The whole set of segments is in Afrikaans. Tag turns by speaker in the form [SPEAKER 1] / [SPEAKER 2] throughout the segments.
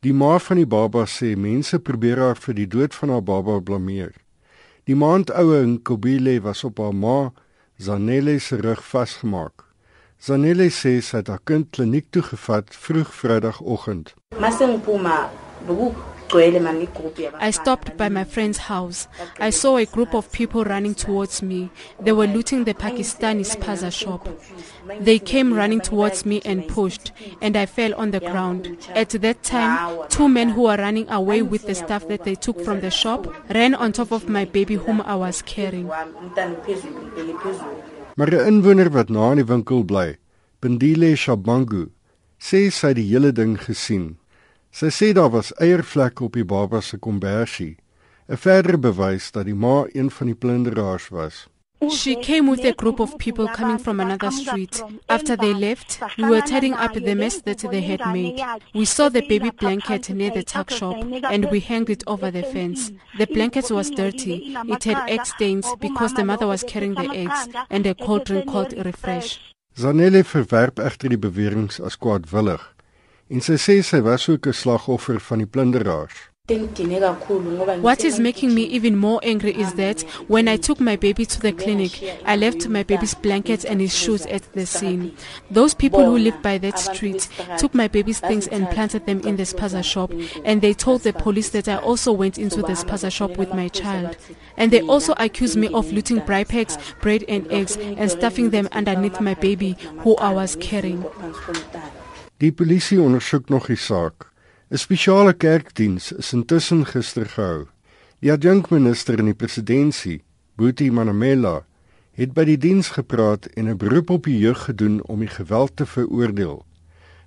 [SPEAKER 1] Die ma van die baba sê mense probeer haar vir die dood van haar baba blameer. Die maand oue Nkobile was op haar ma Zanele se rug vasgemaak. Zanele sê sy het haar kind kliniek toe gevat vroeg Vrydagoggend.
[SPEAKER 2] Masengphuma
[SPEAKER 3] I stopped by my friend's house. I saw a group of people running towards me. They were looting the Pakistani spaza shop. They came running towards me and pushed, and I fell on the ground. At that time, two men who were running away with the stuff that they took from the shop ran on top of my baby whom I was carrying.
[SPEAKER 1] Maar 'n inwoner wat na in die winkel bly, Bendile Shabangu, sê sy het die hele ding gesien. Sy sê daar was eiervlekke op die baba se kombersie, 'n verdere bewys dat die ma een van die plunderaars was.
[SPEAKER 3] She came with a group of people coming from another street. After they left, we were tidying up the mess that they had made. We saw the baby blanket near the tuck shop and we hung it over the fence. The blanket was dirty. It had egg stains because the mother was carrying the eggs and a cold drink called Refresh.
[SPEAKER 1] Zanele verwerp egter die beweringe as kwaadwillig en sy sê sy was ook 'n slagoffer van die plunderaars.
[SPEAKER 3] What is making me even more angry is that when I took my baby to the clinic, I left my baby's blankets and his shoes at the scene. Those people who live by that street took my baby's things and planted them in the spaza shop, and they told the police that I also went into the spaza shop with my child. And they also accused me of looting braai packs, bread and eggs, and stuffing them underneath my baby who I was carrying.
[SPEAKER 1] Die polisie ondersoek nog die saak. 'n Spesiale kerkdiens is intussen gister gehou. Die adjunkminister in die presidentskap, Boeti Manamela, het by die diens gepraat en 'n beroep op die jeug gedoen om die geweld te veroordeel.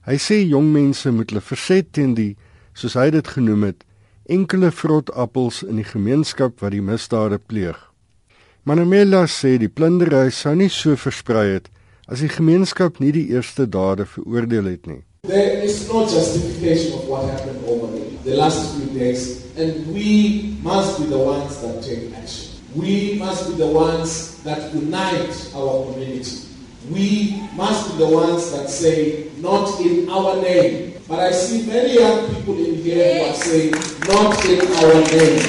[SPEAKER 1] Hy sê jong mense moet hulle verset teen die, soos hy dit genoem het, enkele vrot appels in die gemeenskap wat die misdade pleeg. Manamela sê die plundering sou nie so versprei het as die gemeenskap nie die eerste dade veroordeel het nie.
[SPEAKER 4] There is no justification of what happened over the last few days and we must be the ones that take action. We must be the ones that unite our community. We must be the ones that say not in our name. But I see many young people in here who are saying not in our name.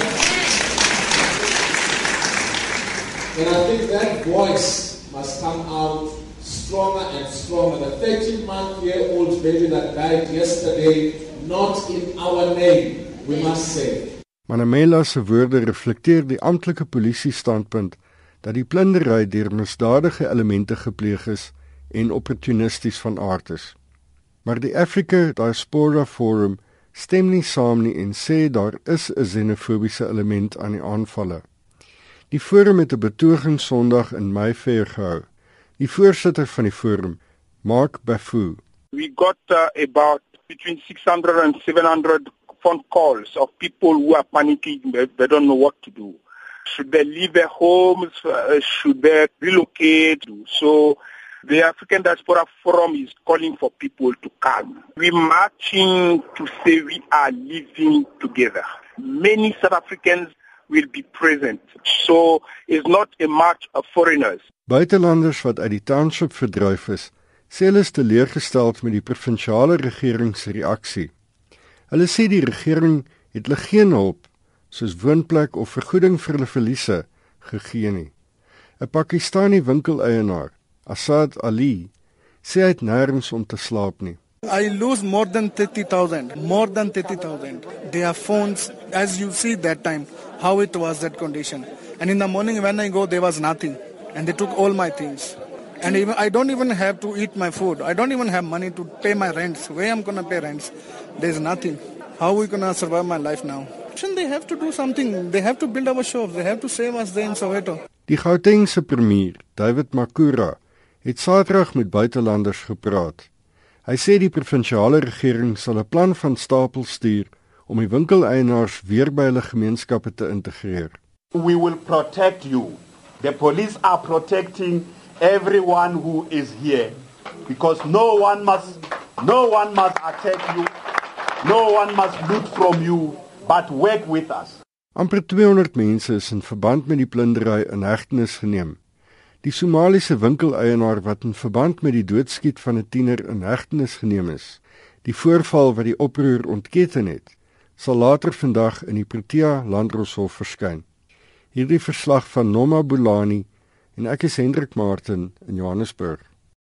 [SPEAKER 4] And I think that voice must come out stronger and stronger. The 13 month year old baby that died yesterday, not in our name, we must say.
[SPEAKER 1] Manamela se woorde reflekteer die amptelike polisie standpunt dat die plundering deur misdadige elemente gepleeg is en opportunisties van aard is. Maar die Africa Diaspora Forum stem nie saam nie en sê daar is 'n xenofobiese element aan die aanvalle. Die forum het 'n betoging Sondag in Mayfair gehou. Die voorsitter van die forum, Mark Bafu.
[SPEAKER 5] We got uh, about between 600 and 700 phone calls of people who are panicking. They, don't know what to do. Should they leave their homes? Uh, should they relocate? So the African Diaspora Forum is calling for people to come. We're marching to say we are living together. Many South Africans will be present. So it's not a march of foreigners.
[SPEAKER 1] Buitelanders wat uit die township verdryf is, sê hulle is teleurgestel met die provinsiale regering se reaksie. Hulle sê die regering het hulle geen hulp soos woonplek of vergoeding vir hulle verliese gegee nie. 'n Pakistani winkeleienaar, Asad Ali, sê hy het nêrens om te slaap nie.
[SPEAKER 6] I lose more than 30,000, more than 30,000. Their phones, as you see that time, how it was that condition. And in the morning when I go, there was nothing. And they took all my things. And even I don't even have to eat my food. I don't even have money to pay my rents. Where I'm gonna pay rents? There's nothing. How are we gonna survive my life now? Shouldn't they have to do something? They have to build our shops. They have to save us there in Soweto.
[SPEAKER 1] Die Gautengse premier, David Makura, het Saterdag met buitelanders gepraat. Hy sê die provinsiale regering sal 'n plan van stapel stuur om die winkeleienaars weer by hulle gemeenskappe te integreer.
[SPEAKER 7] We will protect you The police are protecting everyone who is here because no one must no one must attack you. No one must loot from you, but work with us.
[SPEAKER 1] Amper 200 mense is in verband met die plundering in hegtenis geneem. Die Somaliese winkeleienaar wat in verband met die doodskiet van 'n tiener in hegtenis geneem is, Die voorval wat die oproer ontketen het, sal later vandag in die Protea Landdroshof verskyn. Hierdie verslag van Noma Bulani en ek is Hendrik Martin in Johannesburg.